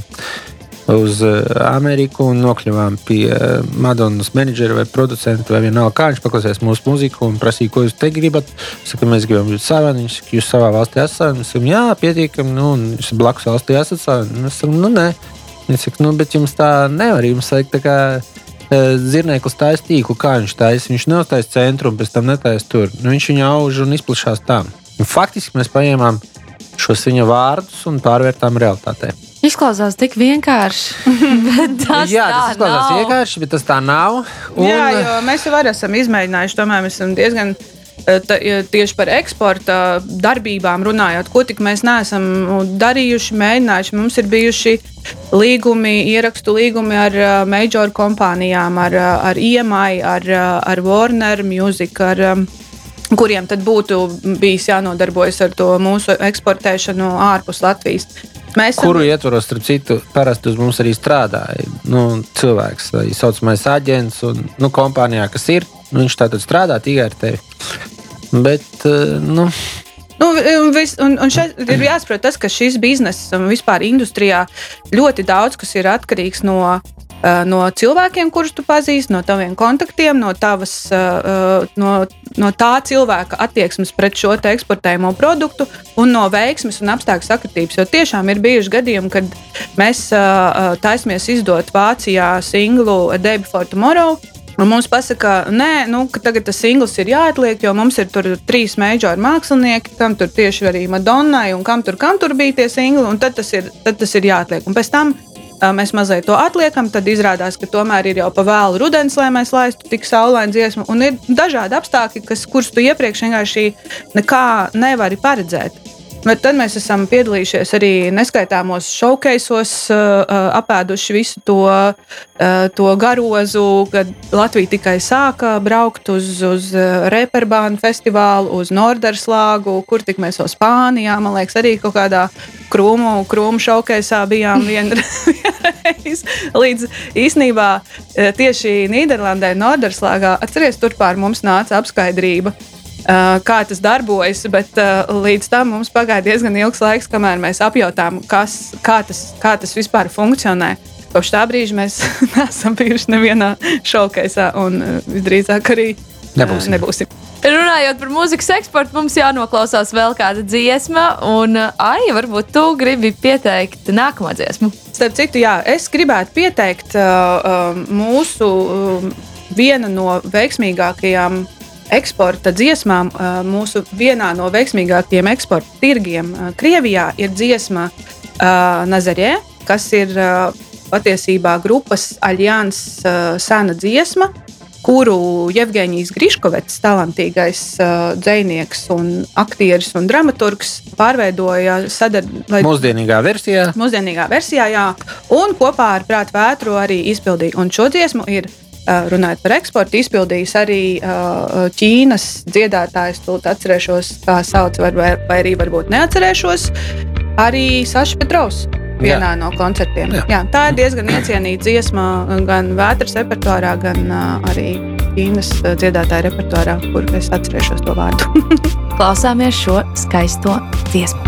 uz eh, Ameriku un nokļuvām pie eh, Madonas menedžera vai producenta vai vienalga, kā viņš paklausījās mūsu muziku un prasīja, ko jūs te gribat. Es saku, mēs gribam būt savi, viņš saka, jūs savā valstī esat. Mēs sakām, jā, pietiekami, nu, un jūs blakus valstī esat savi. Mēs sakām, nu, nē. Viņš saka, nu, bet jums tā nevar, jums vajag tā kā zirneklis taisa tīklu, kā viņš taisa. Viņš neuztaisa centru un pēc tam netaisa tur. Nu, viņš viņu auž un izplatās tā. Un faktiski mēs paņēmām šos viņa vārdus un pārvērtām realitātē. Izklausās tik vienkārši. bet tas Jā, tā tas izklausās nav. vienkārši, bet tas tā nav. Un, Jā, jo mēs jau esam izmēģinājuši. Tomēr mēs esam diezgan eh, ja tieši par eksporta darbībām runājot, ko tik mēs neesam darījuši, mēģinājuši. Mums ir bijuši līgumi, ierakstu līgumi ar uh, major kompānijām, ar, uh, ar EMI, ar, uh, ar Warner Music. Ar, um, kuriem tad būtu bijis jānodarbojas ar to mūsu eksportēšanu ārpus Latvijas. Mēs esam- Kuru ietvaros, starp citu, parasti uz mums arī strādāja nu, cilvēks, tā saucamais aģents, un nu, kompānijā, kas ir. Nu, viņš tātad strādā tikai ar tevi. Bet, eh, nu, Nu, un vis, un, un šeit ir jāsaprot, tas, ka šis bizness un vispār industrijā ļoti daudz kas ir atkarīgs no, no cilvēkiem, kurus tu pazīsti, no taviem kontaktiem, no, tavas, uh, no, no tā cilvēka attieksmes pret šo eksportējumu produktu un no veiksmes un apstākļu sakritības. Jo tiešām ir bijuši gadījumi, kad mēs taisamies izdot Vācijā singlu A Day Before Tomorrow. Un mums pasaka, nē, nu, ka tagad tas singls ir jāatliek, jo mums ir tur trīs mežģīri mākslinieki, kam tur tieši arī Madonnai un kam tur, kam tur bija tie singli, un tad tas ir, tad tas ir jāatliek. Un pēc tam mēs mazliet to atliekam, tad izrādās, ka tomēr ir jau pa vēlu rudens, lai mēs laistu tik saulainu dziesmu. Un ir dažādi apstākļi, kas, kurus tu iepriekš vienkārši nekā nevari paredzēt. Bet tad mēs esam piedalījušies arī neskaitāmos šaukeisos, apēduši visu to, uh, to garozu, kad Latvija tikai sāka braukt uz, uz reperbānu festivālu, uz Norderslāgu, kur tik mēs jau Spānijā, man liekas, arī kaut kādā krūmu, krūmu šaukeisā bijām vienreiz. Līdz īsnībā tieši Nīderlandē, Norderslāgā, atceries, tur pār mums nāca apskaidrība. Uh, kā tas darbojas, bet uh, līdz tam mums pagāja diezgan ilgs laiks, kamēr mēs apjautām, kas, kā, tas, kā tas vispār funkcionē. Kopš tā brīža mēs neesam bijuši nevienā šaukēsā, un uh, visdrīzāk arī Nebūsim. nebūsim. Runājot par mūzikas eksportu, mums jānoklausās vēl kāda dziesma. Un, ai, varbūt tu gribi pieteikt nākamo dziesmu. Starp citu, jā, es gribētu pieteikt uh, mūsu uh, vienu no veiksmīgākajām eksporta dziesmām. Mūsu vienā no veiksmīgākajiem eksporta tirgiem Krievijā ir dziesma Nazarē, kas ir patiesībā grupas Aljans sena dziesma. Kuru Jevģīnijas Griškovets, talantīgais uh, dzinieks, un aktieris un dramaturgs, pārveidoja sadarbībā mūsdienīgā versijā. mūsdienīgā versijā, jā, un kopā ar prātu vētru arī izpildīja. Un šo dziesmu ir runājot par eksportu, izpildījis arī uh, Ķīnas dziedātājs. Tūlīt atcerēšos, kā sauc, vai, vai vai arī varbūt neatcerēšos. Arī Saša Petrovs. Vienā Jā. no koncertiem. Jā. Jā, tā ir diezgan iecienīta dziesma gan vētras repertuārā, gan uh, arī Ķīnas uh, dziedātāja repertuārā, kur es atcerēšos to vārdu. Klausāmies šo skaisto dziesmu.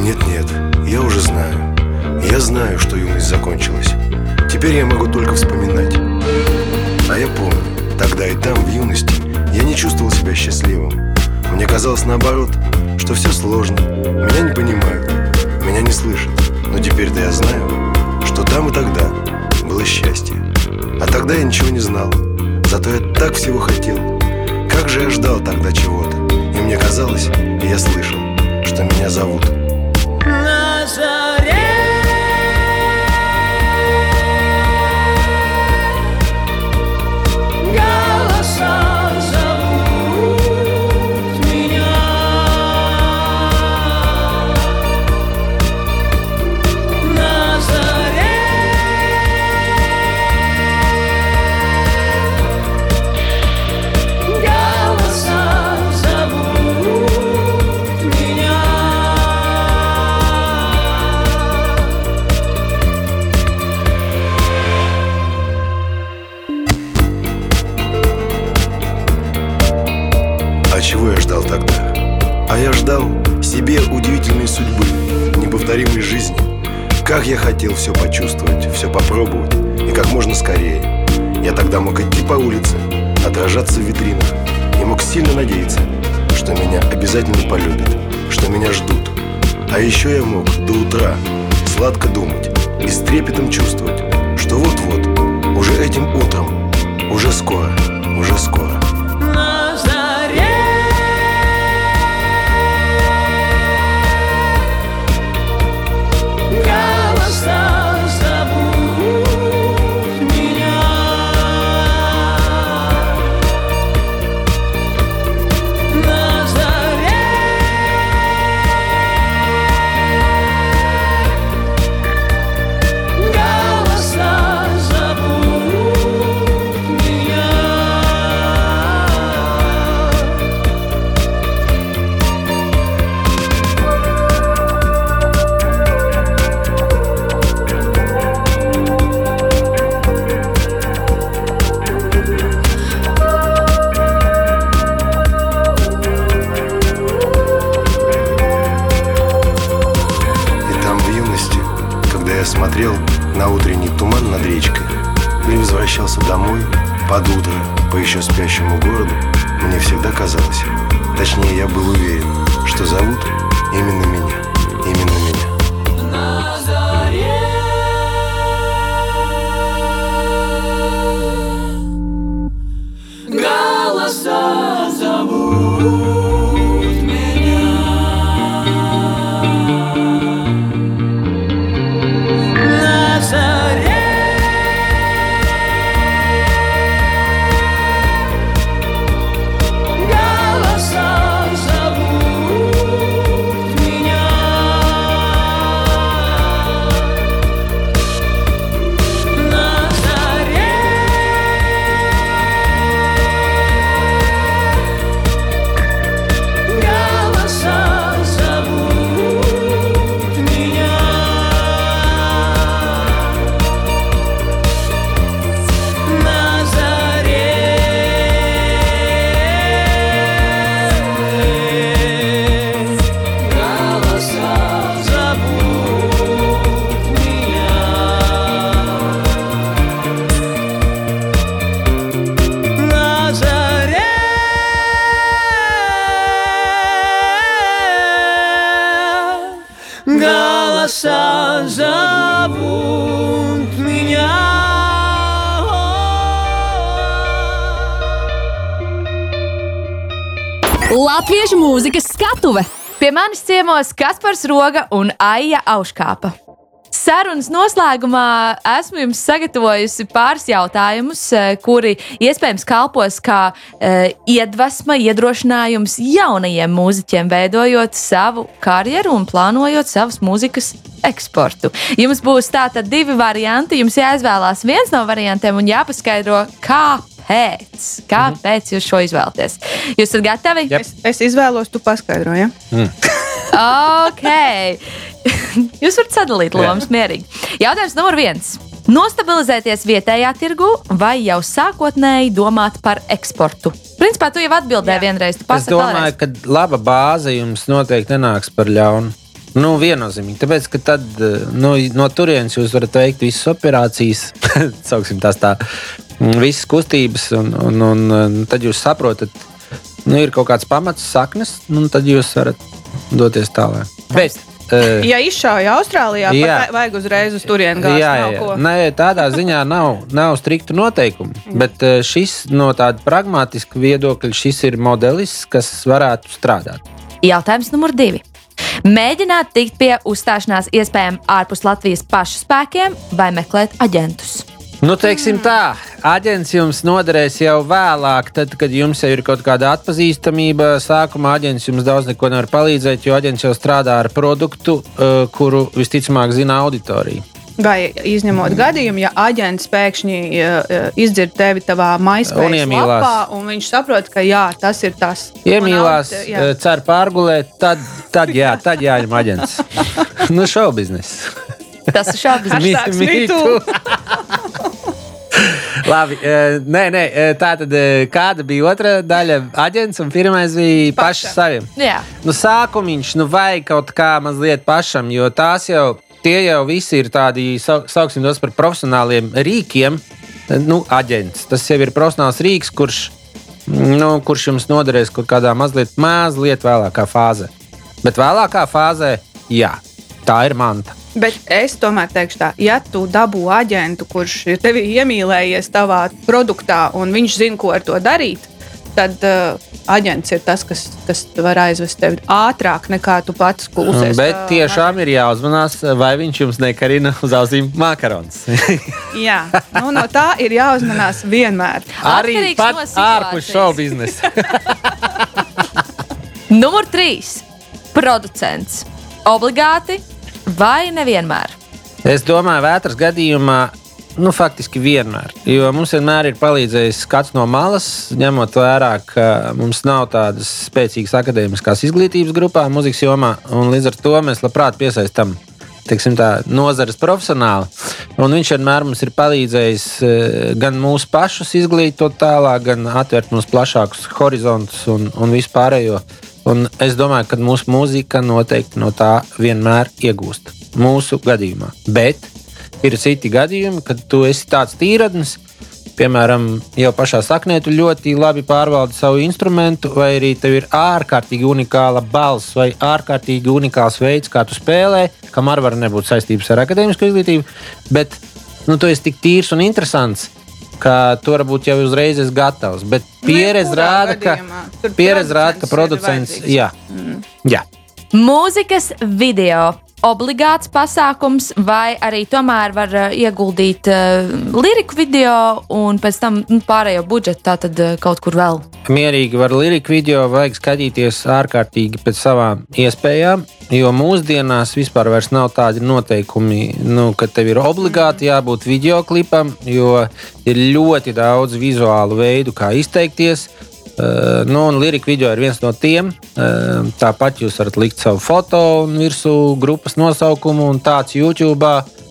Нет-нет, я уже знаю. Я знаю, что юность закончилась. Теперь я могу только вспоминать. А я помню, тогда и там, в юности, я не чувствовал себя счастливым. Мне казалось наоборот, что все сложно. Меня не понимают, меня не слышат. Но теперь-то я знаю, что там и тогда было счастье. А тогда я ничего не знал. Зато я так всего хотел. Как же я ждал тогда чего-то. И мне казалось, и я слышал, что меня зовут. На судьбы, неповторимой жизни. Как я хотел все почувствовать, все попробовать, и как можно скорее. Я тогда мог идти по улице, отражаться в витринах, и мог сильно надеяться, что меня обязательно полюбят, что меня ждут. А еще я мог до утра сладко думать и с трепетом чувствовать, что вот-вот, уже этим утром, уже скоро, уже скоро. Домой под утро по еще спящему городу, мне всегда казалось, точнее я был уверен, что зовут именно меня, именно skatuve! Pie manis ciemos Kaspars Roga un Aija Auškāpa. Sarunas noslēgumā esmu jums sagatavojusi pāris jautājumus, eh, kuri iespējams kalpos kā uh, iedvesma, iedrošinājums jaunajiem mūziķiem, veidojot savu karjeru un plānojot savas mūzikas eksportu. Jums būs tātad divi varianti. Jums jāizvēlās viens no variantiem un jāpaskaidro, kāpēc. Kāpēc jūs šo izvēlaties? Jūs esat gatavi? Jep. Es, es izvēlos, tu paskaidroji. Ja? Ok. Jūs varat sadalīt lomas mierīgi. Jautājums numur viens. Nostabilizēties vietējā tirgu vai jau sākotnēji domāt par eksportu? Principā tu jau atbildēji vienreiz. Tu Es domāju, ka laba bāze jums noteikti nenāks par ļaunu. Nu, viennozīmīgi. Tāpēc, ka tad eh, nu, no turienes jūs varat veikt visas operācijas, sauksim tās tā, mm, visas kustības, un, un, un, tad jūs saprotat, nu, ir kaut kāds pamats, saknes, un tad jūs varat doties tālāk. Bet, eh, Ja izšauja Austrālijā, Jā. tad vajag uzreiz uz turieni gāzt. Jā, nav jā, ko. Nē, tādā ziņā nav, nav striktu noteikumu. Bet eh, šis no tāda pragmatiska viedokļa, šis ir modelis, kas varētu strādāt. Jautājums numur divi. Mēģināt tikt pie uzstāšanās iespējām ārpus Latvijas pašu spēkiem vai meklēt aģentus. Nu, teiksim tā, aģents jums noderēs jau vēlāk, tad, kad jums jau ir kaut kāda atpazīstamība. Sākumā aģents jums daudz neko nevar palīdzēt, jo aģents jau strādā ar produktu, eh, kuru visticamāk zina auditorija. Vai izņemot gadījumu, ja aģents pēkšņi uh, izdzird tevi savā maisiņā, un viņš saprot, ka jā, tas ir tas. Iemīlās, Un, jā. eh, cer pārgulēt, tad, tad, jā, tad jāņem aģents. nu, šau biznesa. Tas ir too. too. Labi, eh, nē, nē, tā tad kāda bija otrā daļa? Aģents un pirmais bija pašs Paša. saviem. Jā. Nu, sākumiņš, nu, vajag kaut kā mazliet pašam, jo tās jau, tie jau visi ir tādi, sau- sauksim tos par profesionāliem rīkiem. Nu, aģents. Tas jau ir profesionāls rīks, kurš, nu, kurš jums noderēs kaut kādā mazliet, mazliet vēlākā fāzē. Bet vēlākā fāzē, jā, tā ir manta. Bet es tomēr teikšu, tā, ja tu dabū aģentu, kurš ir tevi iemīlējies tavā produktā, un viņš zina, ko ar to darīt, tad uh, aģents ir tas, kas, kas var aizvest tevi ātrāk nekā tu pats kūsies. Bet uh, tiešām ir jāuzmanās, vai viņš jums nekarina uz ausīm makarons. Jā, nu, no tā ir jāuzmanās vienmēr. Arī Atkarīgs pat no ārpus šovu biznesa. Numur trīs. Producents. Obligāti vai nevienmēr? Es domāju, vētras gadījumā, nu, faktiski vienmēr. Jo mums vienmēr ir palīdzējis skats no malas, ņemot vērā, ka mums nav tādas spēcīgas akadēmiskās izglītības grupā, mūzikas jomā, līdz ar to mēs labprāt piesaistām. Teiksim, tā nozares profesionāli. Un viņš vienmēr mums ir palīdzējis eh, gan mūsu pašus izglītot tālāk, gan atvērt mums plašākus horizontus un, un vispārējo. Un es domāju, ka mūsu mūzika noteikti no tā vienmēr iegūst. Mūsu gadījumā. Bet ir citi gadījumi, kad tu esi tāds tīradnis, piemēram, jau pašā saknē tu ļoti labi pārvaldi savu instrumentu, vai arī tev ir ārkārtīgi unikāla balss vai ārkārtīgi unikāls veids, kā tu spēlē, kam arī var nebūt saistības ar akadēmisko izglītību. Bet nu, tu esi tik tīrs un interesants. Ka tu varbūt jau uzreiz esi gatavs, bet pieredze jebkurā rāda, ka, pieredze rāda, ka producents jā, jā. Mūzikas video. Obligāts pasākums, vai arī tomēr var uh, ieguldīt uh, liriku video un pēc tam nu, pārējo budžetu tātad uh, kaut kur vēl. mierīgi var liriku video, vajag skatīties ārkārtīgi pēc savām iespējām. Jo mūsdienās vispār vairs nav tādi noteikumi, nu, ka tev ir obligāti jābūt video klipam, jo ir ļoti daudz vizuālu veidu, kā izteikties. Uh, nu, un lirika video ir viens no tiem. Uh, tāpat jūs varat likt savu foto un virsū grupas nosaukumu un tāds YouTube.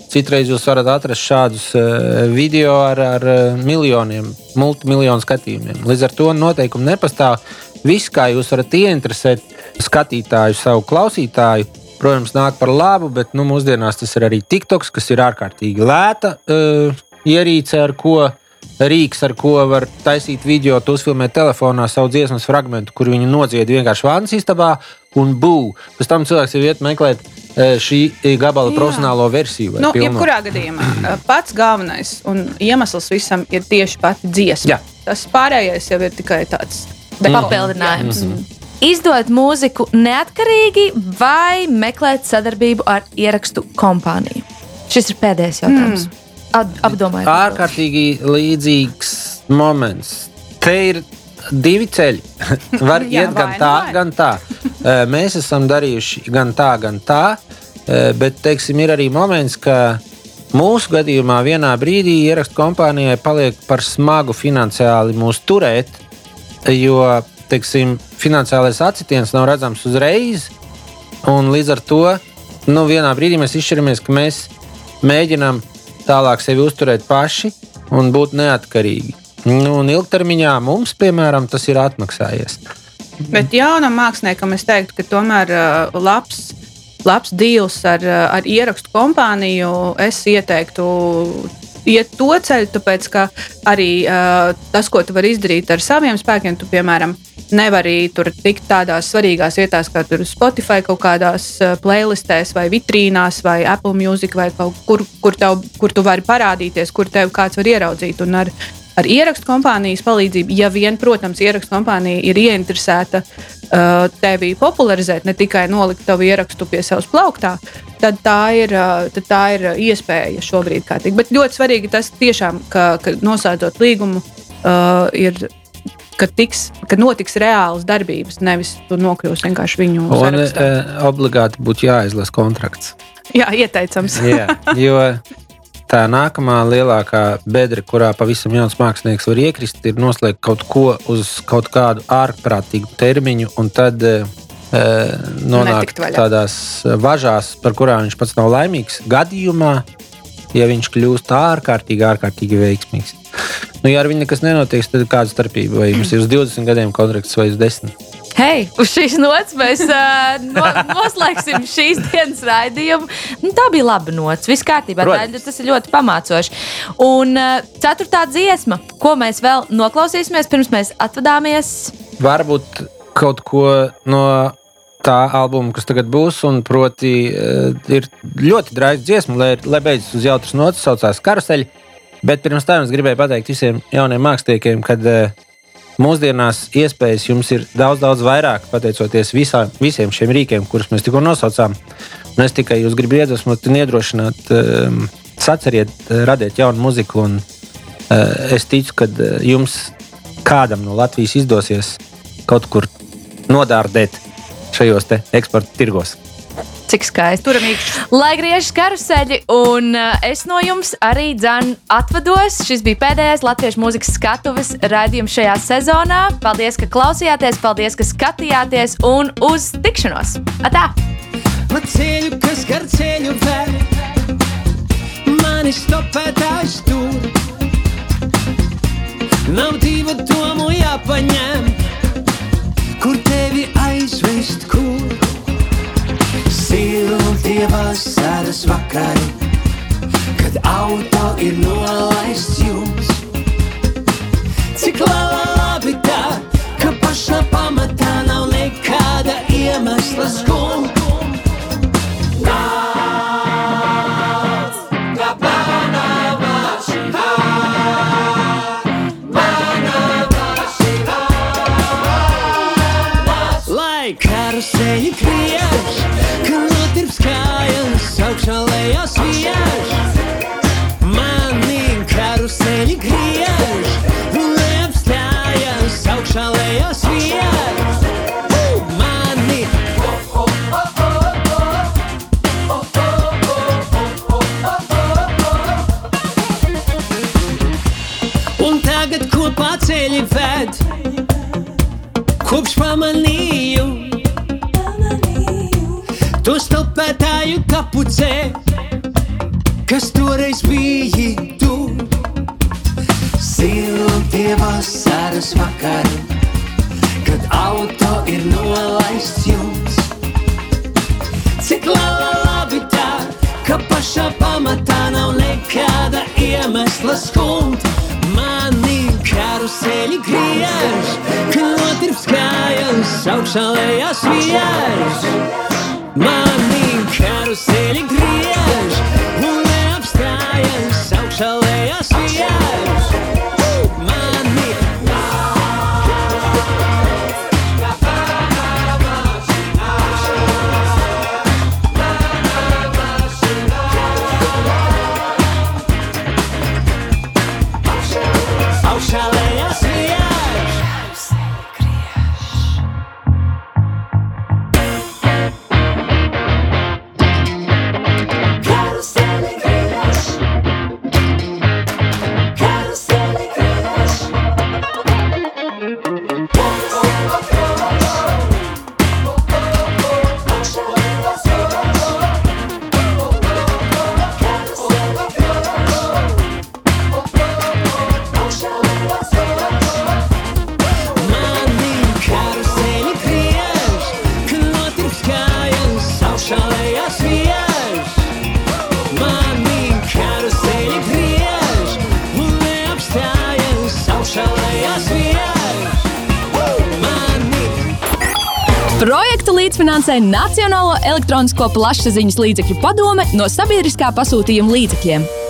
Citreiz jūs varat atrast šādus uh, video ar, ar uh, miljoniem, multimiljonu skatījumiem. Līdz ar to noteikumi nepastāv. Viss, kā jūs varat ieinteresēt skatītāju, savu klausītāju, protams, nāk par labu, bet nu, mūsdienās tas ir arī TikToks, kas ir ārkārtīgi lēta uh, ierīce, ar ko rīks, ar ko var taisīt video, tu uzfilmē telefonā savu dziesmas fragment, kur viņi nodzied vienkārši vānas istabā un būvē. Pēc tam cilvēks jau iet meklēt eh, šī gabala Jā. profesionālo versiju. vai Nu, pilno. jebkurā gadījumā uh, pats galvenais un iemesls visam ir tieši pati dziesma. Jā. Tas pārējais jau ir tikai tāds Papildinājums. Izdot mūziku neatkarīgi vai meklēt sadarbību ar ierakstu kompāniju. Šis ir pēdējais jautājums. Mm. To. ārkārtīgi līdzīgs moments. Te ir divi ceļi. Var Jā, iet gan vai nu tā, vai. gan tā. Mēs esam darījuši gan tā, gan tā. Bet, teiksim, ir arī moments, ka mūsu gadījumā vienā brīdī ierakstu kompānijai paliek par smagu finansiāli mūs turēt, jo, teiksim, finansiālais atsitiens nav redzams uzreiz. Un līdz ar to nu, vienā brīdī mēs izšķiramies, ka mēs mēģinām tālāk sevi uzturēt paši un būt neatkarīgi. Nu, un ilgtermiņā mums, piemēram, tas ir atmaksājies. Bet jaunam māksliniekam es teiktu, ka tomēr uh, labs, labs deals ar, uh, ar ierakstu kompāniju es ieteiktu. Iet to ceļu, tāpēc ka arī uh, tas, ko tu vari izdarīt ar saviem spēkiem, tu, piemēram, nevari tur tikt tādās svarīgās vietās, kā tur Spotify, kaut kādās playlistēs, vai vitrīnās, vai Apple Music, vai kaut kur, kur, tev, kur tu vari parādīties, kur tev kāds var ieraudzīt. Un ar, ar ierakstu kompānijas palīdzību, ja vien, protams, ierakstu kompānija ir ieinteresēta uh, tevi popularizēt, ne tikai nolikt tavu ierakstu pie savas plauktā, tad tā ir, uh, tad tā ir iespēja šobrīd. Bet ļoti svarīgi tas tiešām, ka, ka noslēdzot līgumu, uh, ir. Kad, tiks, kad notiks reāls darbības, nevis tu nokļūsi vienkārši viņu Un sarakstā. e, obligāti būtu jāizlasa kontrakts. Jā, ieteicams. Jā, jo tā nākamā lielākā bedra, kurā pavisam jauns mākslinieks var iekrist, ir noslēgt kaut ko uz kaut kādu ārprātīgu termiņu, un tad e, nonākt tādās važās, par kurām viņš pats nav laimīgs. Gadījumā, ja viņš kļūst ārkārtīgi, ārkārtīgi veiksmīgs. Nu, ja ar viņu nekas nenotiek, tad kāda starpība? Vai jums ir uz 20 gadiem kontrakts vai uz 10? Hei, uz šīs nots mēs uh, no, noslēgsim šīs dienas raidījumu. Nu, tā bija laba nots. Viss kārtībā. Tā, tas ir ļoti pamācoši. Un uh, ceturtā dziesma, ko mēs vēl noklausīsimies, pirms mēs atvadāmies. varbūt kaut ko no tā albuma, kas tagad būs. Un proti, eh, ir ļoti drāzta dziesma, lai, lai beidzas uz jautras nots, saucās Karuseļi. Bet pirms tam es gribēju pateikt visiem jauniem māksliniekiem, ka mūsdienās iespējas jums ir daudz, daudz vairāk, pateicoties visā, visiem šiem rīkiem, kurus mēs tikko nosaucām. Un es tikai jūs gribu iedvesmot un iedrošināt, um, saceriet, eh, radiet jaunu muziku. Un, uh, es ticu, ka uh, jums kādam no Latvijas izdosies kaut kur nodārdēt šajos eksporta tirgos. Cik skaisti. Turam īkšķi. Lai griežas karuseļi, un uh, es no jums arī dzan atvados. Šis bija pēdējais latviešu mūzikas skatuves raidījums šajā sezonā. Paldies, ka klausījāties, paldies, ka skatījāties, un uz tikšanos! Atā! Pa ceļu, kas gar ceļu vēl, mani stopētājs tur. Nav divu domu jāpaņem, kur tevi aizvest, kur. Siltie vasaras vakari, kad auto ir nolaists jums. Cik labi tā, ka pašā pamatā nav nekāda iemesla skumt. Kapucē, kas toreiz bija tu. Siltie vasaras vakari, kad auto ir nolaists jums. Cik labi tā, ka pašā pamatā nav nekāda iemesla skumt. Mani karuseļi griež, ka notirps kājas augšā lejās viež. Mani karuseļi griež, un neapstājas augšā līdzfinansē Nacionālo elektronisko plašsaziņas līdzekļu padome no sabiedriskā pasūtījuma līdzekļiem.